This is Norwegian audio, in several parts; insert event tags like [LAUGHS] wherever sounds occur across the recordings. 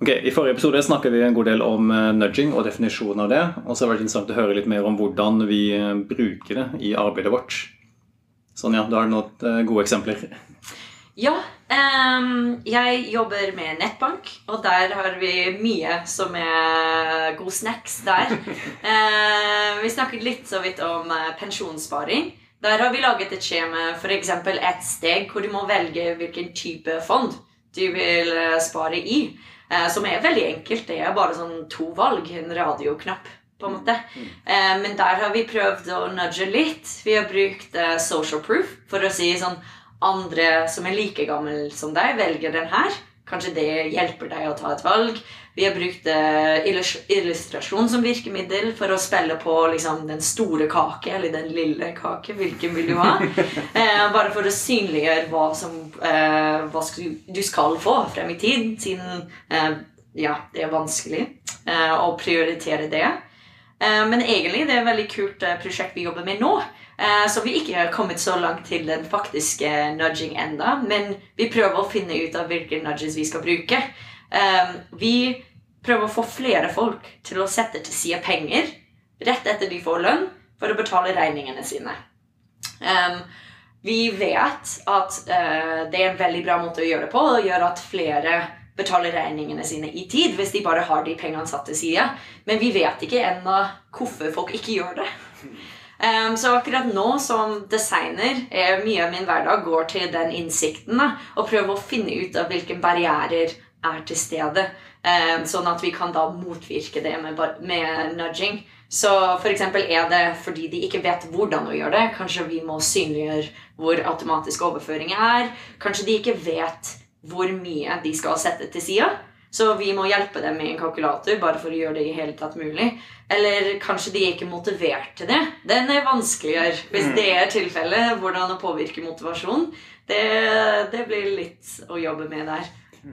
Ok, I forrige episode snakket vi en god del om eh, nudging og definisjonen av det. Og så har det vært interessant å høre litt mer om hvordan vi eh, bruker det i arbeidet vårt. Sonja, du har noen eh, gode eksempler. Ja. Um, jeg jobber med nettbank, og der har vi mye som er god snacks der. uh, [LAUGHS] vi snakket litt så vidt om pensjonssparing. Der har vi laget et skjema, f.eks. et steg hvor du må velge hvilken type fond du vil spare i. Eh, som er veldig enkelt. Det er bare sånn to valg. En radioknapp, på en måte. Eh, men der har vi prøvd å nudge litt. Vi har brukt eh, social proof for å si sånn Andre som er like gammel som deg, velger den her. Kanskje det hjelper deg å ta et valg. Vi har brukt eh, illustrasjon som virkemiddel for å spille på liksom, den store kake eller den lille kake. Hvilken vil du ha? [LAUGHS] Eh, bare for å synliggjøre hva, som, eh, hva du skal få frem i tid, siden eh, ja, det er vanskelig eh, å prioritere det. Eh, men egentlig det er et veldig kult prosjekt vi jobber med nå. Så vi ikke har kommet så langt til den faktiske nudging enda, men vi prøver å finne ut av hvilke nudges vi skal bruke. Vi prøver å få flere folk til å sette til side penger rett etter de får lønn, for å betale regningene sine. Um, vi vet at uh, det er en veldig bra måte å gjøre det på, og gjør at flere betaler regningene sine i tid hvis de bare har de pengene satt til side. Men vi vet ikke ennå hvorfor folk ikke gjør det. Um, så akkurat nå som designer er mye av min hverdag går til den innsikten. Da, og prøve å finne ut av hvilke barrierer er til stede. Um, sånn at vi kan da motvirke det med, med nudging. Så eksempel er det fordi de ikke vet hvordan å gjøre det. Kanskje vi må synliggjøre hvor automatisk overføring er. Kanskje de ikke vet hvor mye de skal sette til sida. Så vi må hjelpe dem med en kalkulator bare for å gjøre det i hele tatt mulig. Eller kanskje de er ikke motivert til det. Den er vanskeligere. Hvis det er tilfellet, hvordan å påvirke motivasjon, det, det blir litt å jobbe med der.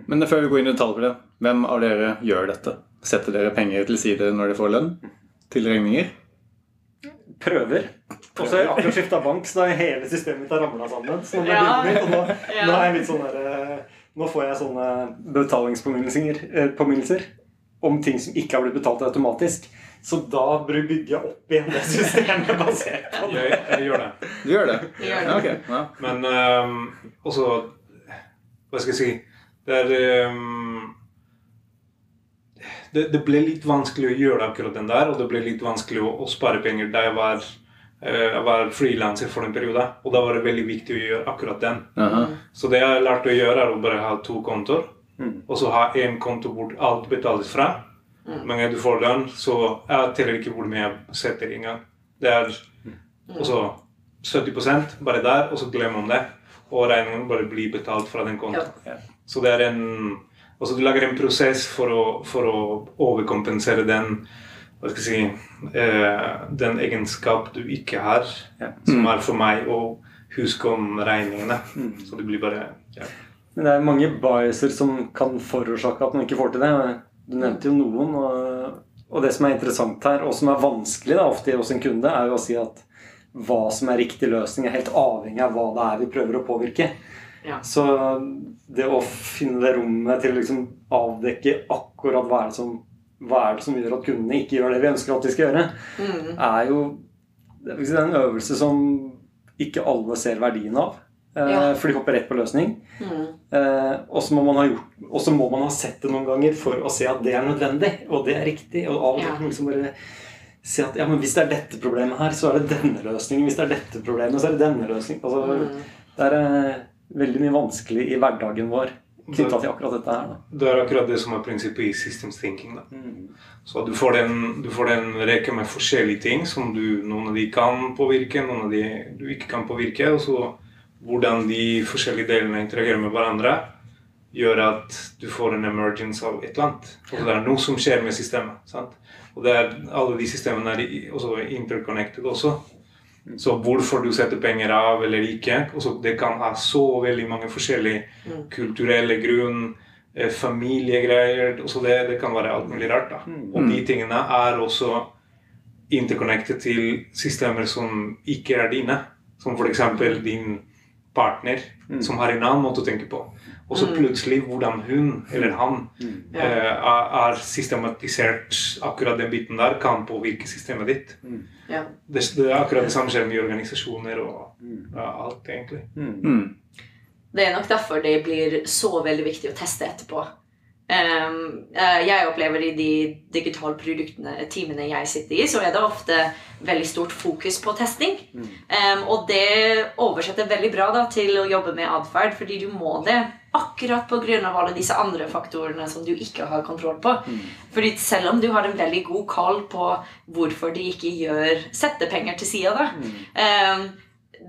Men før vi går inn i detalj på det, hvem av dere gjør dette? Setter dere penger til side når dere får lønn? Til regninger? Prøver. Og så har jeg akkurat skifta bank, så da er hele systemet mitt har ramla sammen. Så nå, Ja. det litt, og nå, [LAUGHS] Ja. nå er jeg litt sånn der, eh, Nå får jeg sånne betalingspåminnelser eh, om ting som ikke har blitt betalt automatisk. Så da bygger jeg opp igjen det systemet [LAUGHS] basert på det. Jeg, jeg gjør det. Du gjør det? Vi gjør det. Ja, ok. Ja. Men um, også Hva skal jeg si Det er ehm, det, det ble litt vanskelig å gjøre akkurat den der, og det ble litt vanskelig å, å spare penger da jeg var, uh, var frilanser for en periode. Og da var det veldig viktig å gjøre akkurat den. Aha. Så det jeg har lært å gjøre, er å bare ha to kontoer. Mm. Og så ha én konto hvor alt betales fra. Men når du får lønn, så jeg teller ikke hvor mye jeg setter engang. Det er også 70% bare der, og så glemmer man det. Og regningen bare blir betalt fra den kontoen. Ja. Så det er en Altså du lager en prosess for å, for å overkompensere den hva skal jeg si, eh, den egenskap du ikke har, Ja. som er for meg å huske om regningene. Mm. Så det blir bare ja. Men det er mange biaser som kan forårsake at man ikke får til det. Du nevnte jo noen. Og, og det som er interessant her, og som er vanskelig da, ofte hos en kunde, er jo å si at hva som er riktig løsning, er helt avhengig av hva det er vi prøver å påvirke. Ja. Så det å finne det rommet til å liksom avdekke akkurat hva er, det som, er det som gjør at kundene ikke gjør det vi ønsker at de skal gjøre, Mm. er jo det er en øvelse som ikke alle ser verdien av. eh, Ja. For de hopper rett på løsning. Mm. Eh, og så må man ha gjort Og så må man ha sett det noen ganger for å se at det er nødvendig, og det er riktig. Og av og Ja. liksom bare se at ja, men hvis det er dette problemet her, så er det denne løsningen. Hvis det er dette problemet, så er det denne løsningen. Altså, Mm. Det er eh, veldig mye vanskelig i hverdagen vår knytta til akkurat dette her. Da. Det er akkurat det som er prinsippet i systems thinking. Da. Så du får, en, du får en rekke med forskjellige ting som du, noen av de kan påvirke, noen av de du ikke kan påvirke. Og så hvordan de forskjellige delene interagerer med hverandre, gjør at du får en emergence av et eller annet. Og det er noe som skjer med systemet. sant? Og det er, alle de systemene er også interconnected også. Så hvorfor du setter penger av eller ikke også Det kan ha så veldig mange forskjellige Mm. kulturelle grunn, eh, familiegreier også det, det kan være alt mulig rart. da. Og de tingene er også interconnected til systemer som ikke er dine. Som f.eks. din partner, som har en annen måte å tenke på. Og så plutselig hvordan hun eller han Ja. eh, er, er systematisert akkurat den biten der, kan påvirke systemet ditt. Ja. Det, det er akkurat det samme skjer med organisasjoner og alt, egentlig. Mm. Det er nok derfor det blir så veldig viktig å teste etterpå. Eh, jeg opplever i de digitale produktene, teamene jeg sitter i, så er det ofte veldig stort fokus på testing. Ehm, og det oversetter veldig bra da, til å jobbe med atferd, fordi du må det akkurat pga. alle disse andre faktorene som du ikke har kontroll på. Fordi selv om du har en veldig god call på hvorfor de ikke gjør setter penger til sida, da,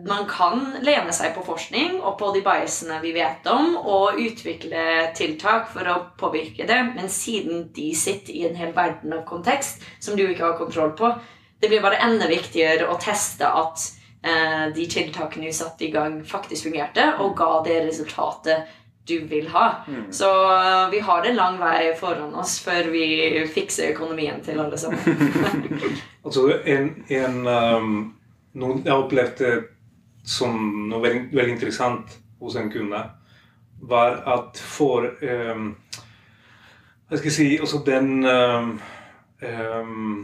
man kan lene seg på forskning og på de biasene vi vet om, og utvikle tiltak for å påvirke det, men siden de sitter i en hel verden av kontekst som du ikke har kontroll på, det blir bare enda viktigere å teste at eh, de tiltakene du satte i gang, faktisk fungerte, og ga det resultatet du vil ha. Så eh, vi har en lang vei foran oss før vi fikser økonomien til alle sammen. [LAUGHS] [LAUGHS] Altså, en, en um, noen, jeg opplevde som noe veldig, veldig interessant hos en kunde, var at for um, Hva skal jeg si Også den um, um,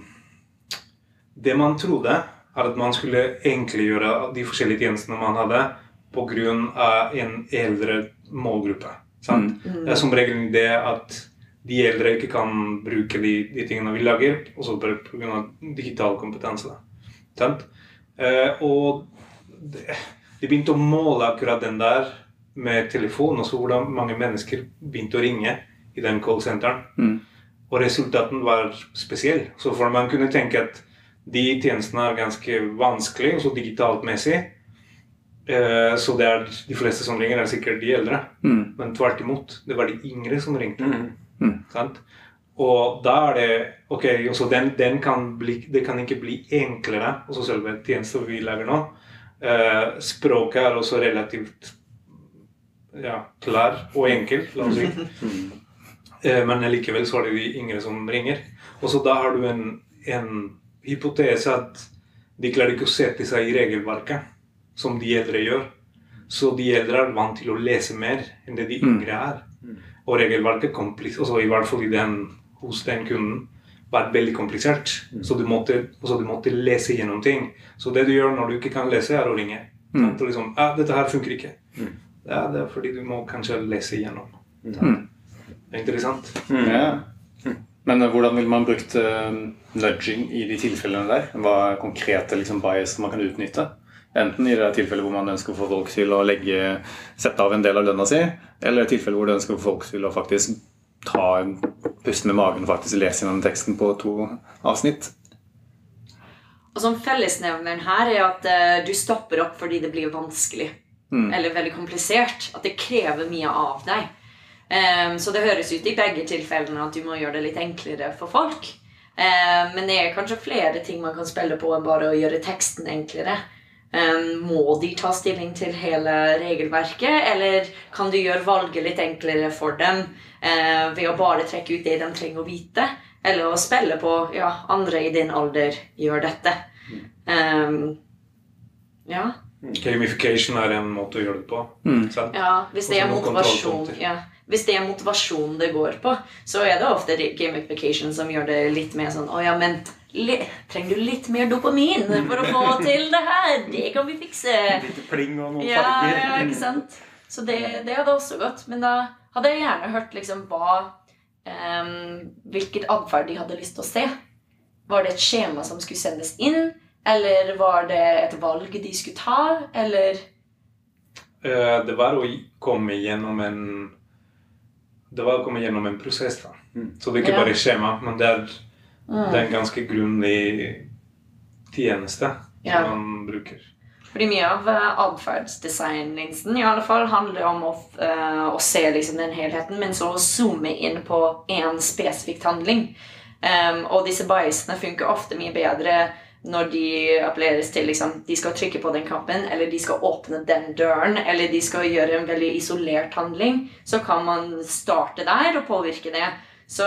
Det man trodde, er at man skulle enkliggjøre de forskjellige tjenestene man hadde pga. en eldre målgruppe. Sant? Det er som regel det at de eldre ikke kan bruke de, de tingene vi lager, også pga. digital kompetanse. Sant? Eh, og de begynte å måle akkurat den der med telefon, og så hvordan mange mennesker begynte å ringe i den callsenteren. Mm. Og resultaten var spesiell. Så for man kunne tenke at de tjenestene er ganske vanskelig, også digitalt messig. Eh, så det er de fleste som ringer, er sikkert de eldre. Mm. Men tvert imot, det var de yngre som ringte. Mm. Sant? Og da er det Ok, den, den kan bli, det kan ikke bli enklere, også selve tjenesten vi lager nå. Eh, språket er også relativt ja, klar og enkel, la oss si. [LAUGHS] Eh, men likevel så er det de yngre som ringer. Og så da har du en, en hypotese at de klarer ikke å sette seg i regelverket som de eldre gjør. Så de eldre er vant til å lese mer enn det de yngre er. Og regelverket komplis- også i hvert fall i den, hos den kunden var veldig komplisert. Så du måtte, så du måtte lese gjennom ting. Så det du gjør når du ikke kan lese, er å ringe. Mm. Og liksom, ja, 'Dette her funker ikke.' Ja, det er fordi du må kanskje lese gjennom. Mm. Det er interessant. Ja. Men eh, hvordan ville man brukt uh, nudging i de tilfellene der? Hva er konkrete liksom, bias man kan utnytte? Enten i det tilfellet hvor man ønsker å få folk til å legge, sette av en del av lønna si, eller i tilfellet hvor du ønsker å få folk til å faktisk ta en pust med magen og faktisk lese gjennom teksten på to avsnitt. Og som fellesnevneren her er at uh, du stopper opp fordi det blir vanskelig. Eller veldig komplisert. At det krever mye av deg. Um, så det høres ut i begge tilfellene at du må gjøre det litt enklere for folk. Um, men det er kanskje flere ting man kan spille på enn bare å gjøre teksten enklere. Må de ta stilling til hele regelverket, eller kan du gjøre valget litt enklere for dem eh, ved å bare trekke ut det de trenger å vite? Eller å spille på ja, andre i din alder gjør dette. Um, ja. Gamification er en måte å gjøre det på. Mm. Ja, hvis det er motivasjon ja. Hvis det er motivasjon det går på, så er det ofte gamification som gjør det litt mer sånn Å ja, men trenger du litt mer dopamin for å få til det her? Det kan vi fikse. Litt pling og noen Ja, farger. ja, ikke sant? Så det, det hadde også gått. Men da hadde jeg gjerne hørt liksom hva um, Hvilket atferd de hadde lyst til å se. Var det et skjema som skulle sendes inn? Eller var det et valg de skulle ta? Eller Eh, Det var å komme gjennom en Det var å komme gjennom en prosess. da. Så det er ikke Ja. bare skjema, men det er, det er en ganske grundig tjeneste Ja. som man bruker. Fordi mye av uh, i alle fall handler om å, uh, å se liksom den helheten, men så å zoome inn på én spesifikk handling. Um, og disse biasene funker ofte mye bedre når de appelleres til liksom, de skal trykke på den knappen, eller de skal åpne den døren, eller de skal gjøre en veldig isolert handling, så kan man starte der og påvirke det. Så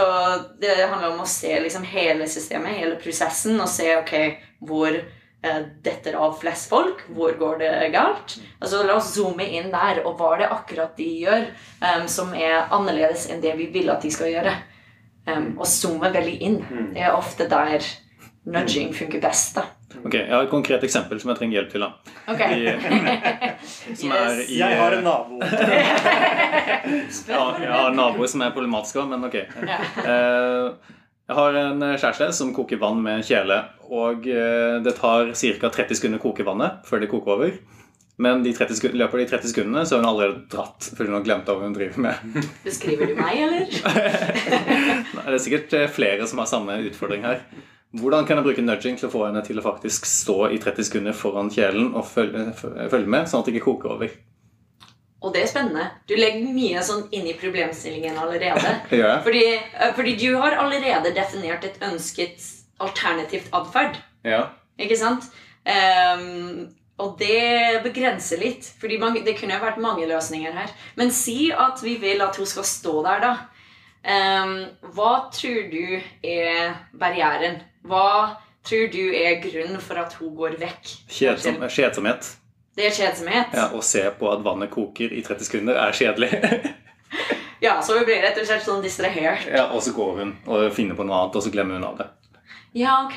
det handler om å se liksom hele systemet, hele prosessen, og se ok, hvor eh, detter av flest folk? Hvor går det galt? Altså, la oss zoome inn der. Og hva er det akkurat de gjør um, som er annerledes enn det vi vil at de skal gjøre? Um, og zoome veldig inn. Det er ofte der nudging funker best. da. Ok, Jeg har et konkret eksempel som jeg trenger hjelp til. da. Ok. I, [LAUGHS] som er i, Jeg har en nabo. [LAUGHS] Ja, jeg har naboer som er problematiske men ok. Ja. Eh, Jeg har en kjæreste som koker vann med en kjele. Og eh, det tar ca. 30 sekunder å koke vannet før det koker over. Men de 30 i løpet av de 30 sekundene så har hun allerede dratt fordi hun har glemt hva hun driver med. [LAUGHS] Beskriver du meg, eller? Nei, Det er sikkert eh, flere som har samme utfordring her. Hvordan kan jeg bruke nudging til å få henne til å faktisk stå i 30 sekunder foran kjelen og følge, følge med, sånn at det ikke koker over? Og det er spennende. Du legger mye sånn inn i problemstillingen allerede. [LAUGHS] ja. Fordi, eh, fordi du har allerede definert et ønsket alternativt atferd. Ja. Ikke sant? Um, og det begrenser litt. Fordi man, det kunne vært mange løsninger her. Men si at vi vil at hun skal stå der, da. Um, hva tror du er barrieren? Hva tror du er grunnen for at hun går vekk? Kjedsom, kjedsomhet. Det er kjedsomhet? Ja, Å se på at vannet koker i 30 sekunder er kjedelig. [LAUGHS] Ja, så hun blir rett og slett sånn distrahert. ja, og så går hun og finner på noe annet, og så glemmer hun av det. Ja, ok.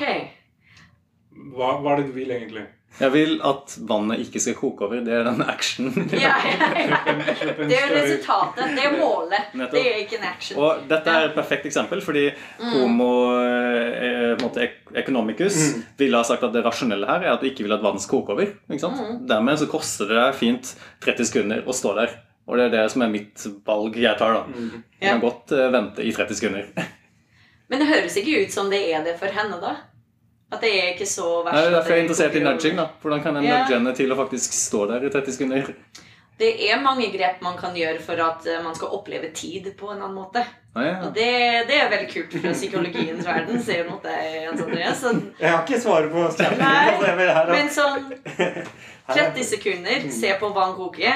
Hva, hva er det du vil egentlig? Jeg vil at vannet ikke skal koke over. Det er den actionen. [LAUGHS] Ja, ja, ja. Det er resultatet. Det er målet. Nettopp. Det er ikke en action. Og dette er et perfekt eksempel, fordi homo eh, economicus ville ha sagt at det rasjonelle her er at du ikke vil at vann skal koke over. Ikke sant? Dermed så koster det deg fint 30 sekunder å stå der. Og det er det som er mitt valg jeg tar. da. Du kan godt eh, vente i 30 sekunder. [LAUGHS] Men det høres ikke ut som det er det for henne, da. At det er ikke så verst. Det er derfor jeg er interessert i nudging. da. Hvordan kan jeg yeah. nudge henne til å faktisk stå der i 30 sekunder? Det er mange grep man kan gjøre for at eh, man skal oppleve tid på en annen måte. Ah, ja. Og det, det er veldig kult fra psykologiens verden. Ser du mot deg, Jens Andreas. Så, Jeg har ikke svaret på. Nei, her, men sånn 30 sekunder, se på vann koke,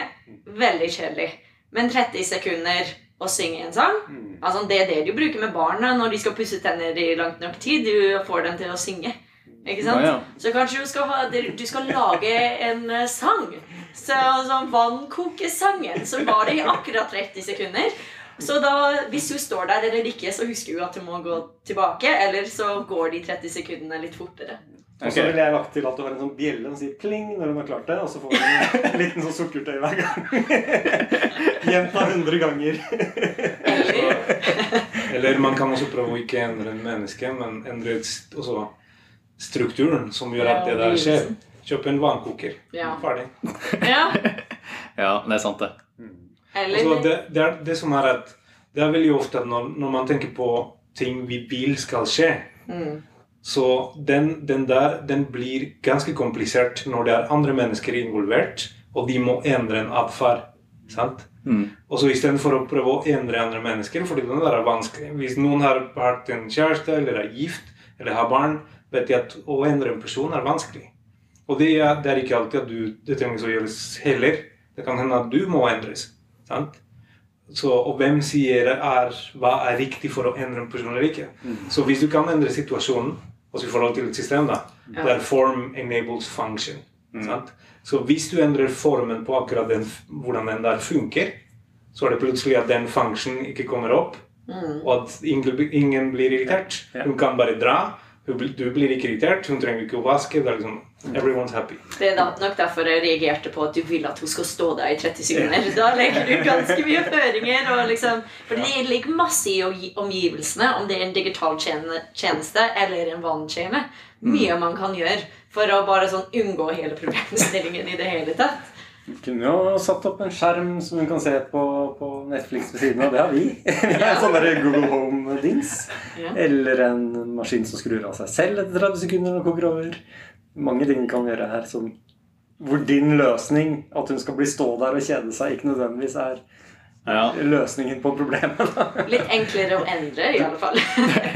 veldig kjedelig. Men 30 sekunder å synge en sang altså Det er det du bruker med barna når de skal pusse tenner i langt nok tid. Du får dem til å synge. Ikke sant? Ja, ja. Så kanskje du skal, ha, du skal lage en eh, sang. Så, sånn Vannkokesangen. Så var det i akkurat 30 sekunder. Så da, hvis hun står der eller ikke, så husker hun at hun må gå tilbake. Eller så går de 30 sekundene litt fortere. Og så ville jeg lagt til at du har en sånn bjelle som sier pling når hun har klart det, og så får hun [LAUGHS] en liten sånn sukkertøy hver gang. [LAUGHS] Gjenta 100 ganger. Eller Eller man kan også prøve å ikke endre en menneske, men endre også strukturen som gjør at det der skjer. Kjøp en vannkoker. Ja. Ferdig. Ja. [LAUGHS] Ja, det er sant, det. Eller Altså, det, det, er, det som er at det er veldig ofte at når, når man tenker på ting vi vil skal skje, mm. Så den, den der den blir ganske komplisert når det er andre mennesker involvert, og de må endre en atferd. Sant? Mm. Og så istedenfor å prøve å endre andre mennesker, fordi den der er vanskelig Hvis noen har hatt en kjæreste, eller er gift, eller har barn, vet de at å endre en person er vanskelig. Og det er, det er ikke alltid at du, det trengs å gjøres heller. Det kan hende at du må endres. Sant? Så, og hvem sier er, hva er riktig for å endre en person eller ikke? Så hvis du kan endre situasjonen, også i forhold til et system, da, Ja. der form enables function. Sant? Så hvis du endrer formen på akkurat den, hvordan den der funker, så er det plutselig at den function ikke kommer opp, Mm. og at ingen, ingen blir irritert. Ja. Hun kan bare dra. Hun, du blir ikke irritert. Hun trenger ikke å vaske. Det er liksom, everyone's happy. Det er nok derfor jeg reagerte på at du vil at hun skal stå der i 30 sekunder. Da legger du ganske mye føringer. Liksom, for det ligger masse i omgivelsene, om det er en digital tjeneste eller en vanntjene. Mye man kan gjøre for å bare sånn unngå hele problemstillingen i det hele tatt. Du kunne jo satt opp en skjerm som hun kan se på på Netflix ved siden av. Det har vi. [LAUGHS] Vi har en sånn Google Home-dings. Eller en maskin som skrur av seg selv etter 30 sekunder når den koker over. Mange ting kan gjøre her som hvor din løsning, at hun skal bli stå der og kjede seg, ikke nødvendigvis er Ja. løsningen på problemet. Litt enklere å endre, i alle fall.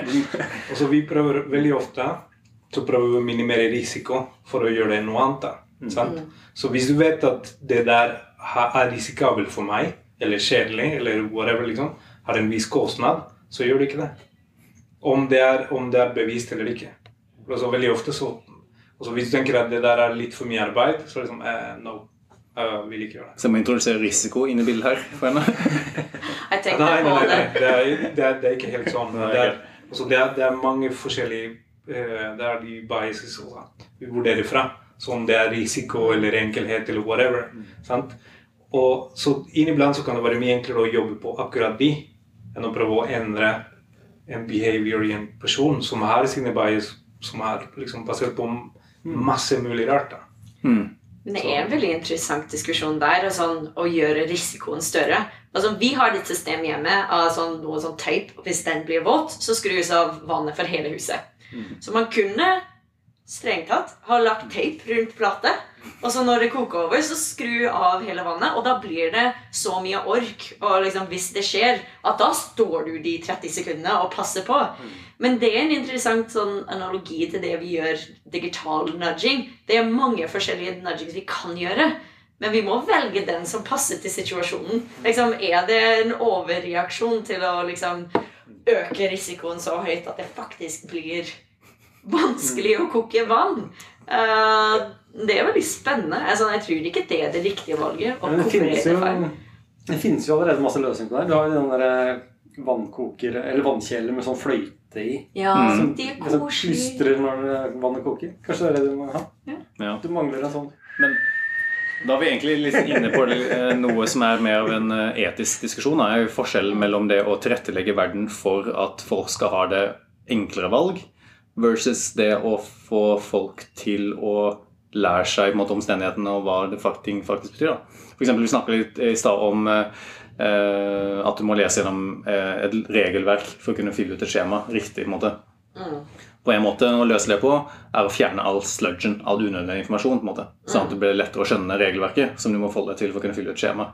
[LAUGHS] altså, vi prøver veldig ofte så prøver vi å minimere risiko for å gjøre det noe annet. da, sant? Så hvis du vet at det der er risikabelt for meg, eller kjedelig, eller whatever, liksom, har en viss kostnad, så gjør du ikke det. Om det er, om det er bevist eller ikke. Altså, veldig ofte så Og så hvis du tenker at det der er litt for mye arbeid, så liksom eh, no. Jeg vil ikke gjøre det. Så jeg må introdusere risiko inn i bildet her for henne. [LAUGHS] Jeg tenkte Nei, nei, nei, det. nei. Det, er, det, er, det er ikke helt sånn. Det er, [LAUGHS] altså, det, er, det er mange forskjellige eh, Det er de biases også, vi vurderer fra. Så om det er risiko eller enkelhet eller whatever. Sant? Og så inniblant så kan det være mye enklere å jobbe på akkurat de enn å prøve å endre en behavior i en person som har sine bias som er liksom basert på masse mulig rart. da. Mm. Men det er en veldig interessant diskusjon der, og sånn, å gjøre risikoen større. Altså, vi har et system hjemme av sånn, noe sånn teip. Hvis den blir våt, så skrus av vannet for hele huset. Så man kunne strengt tatt ha lagt teip rundt plate. Og så når det koker over, så skru av hele vannet. Og da blir det så mye ork. Og liksom, hvis det skjer, at da står du de 30 sekundene og passer på. Men det er en interessant sånn analogi til det vi gjør digital nudging. Det er mange forskjellige nudgings vi kan gjøre. Men vi må velge den som passer til situasjonen. Liksom, er det en overreaksjon til å liksom, øke risikoen så høyt at det faktisk blir vanskelig å koke vann? Eh, det er veldig spennende. Altså, jeg tror ikke det er det riktige valget. å Men det finnes, jo, det finnes jo allerede masse løsninger på det. Du har jo den der vannkoker, eller vannkjeler med sånn fløyte i. Ja, Mm. de er Liksom Som plystrer når vannet koker. Kanskje det er det du må ha? Ja. Du mangler en sånn. Men da er vi egentlig litt inne på eh, noe som er mer av en eh, etisk diskusjon. Det er jo Forskjellen mellom det å tilrettelegge verden for at folk skal ha det enklere valg, versus det å få folk til å lære seg måte, omstendighetene og hva det ting faktisk betyr. da. For eksempel, Vi snakket litt i stad om eh, eh, at du må lese gjennom eh, et regelverk for å kunne fylle ut et skjema riktig. på en måte. Mm. På en måte å løse det på er å fjerne all sludgen, all unødvendig informasjon. på en måte. Sånn at det blir lettere å skjønne regelverket som du må forholde deg til for å kunne fylle ut skjema.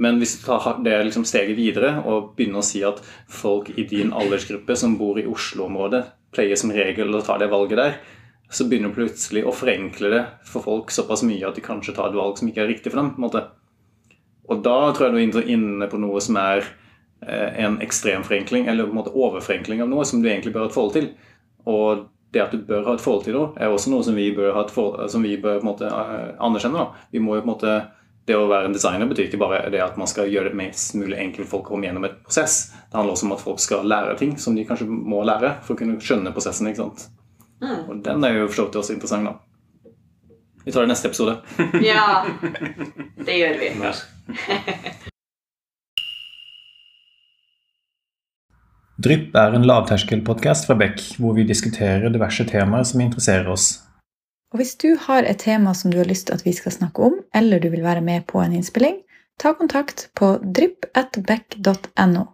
Men hvis du tar det liksom steget videre og begynner å si at folk i din aldersgruppe som bor i Oslo-området, pleier som regel å ta det valget der, så begynner du plutselig å forenkle det for folk såpass mye at de kanskje tar et valg som ikke er riktig for dem. på en måte. Og da tror jeg du er inne på noe som er eh, en ekstrem forenkling, eller på en måte overforenkling av noe som du egentlig bør ha et forhold til. Og det at du bør ha et forhold til det, er også noe som vi bør, forhold, som vi bør måte eh, anerkjenne. Da. Vi må jo på en måte, Det å være en designer betyr ikke bare det at man skal gjøre det mest mulig enkelt for folk å komme gjennom et prosess. Det handler også om at folk skal lære ting som de kanskje må lære for å kunne skjønne prosessen. ikke sant? Mm. Og den er jo for så vidt også interessant, da. Vi tar det i neste episode. [LAUGHS] [LAUGHS] Ja, det gjør vi. [LAUGHS] Drypp er en lavterskelpodkast fra Beck, hvor vi diskuterer diverse temaer som interesserer oss. Og hvis du har et tema som du har lyst til at vi skal snakke om, eller du vil være med på en innspilling, ta kontakt på drypp.beck.no.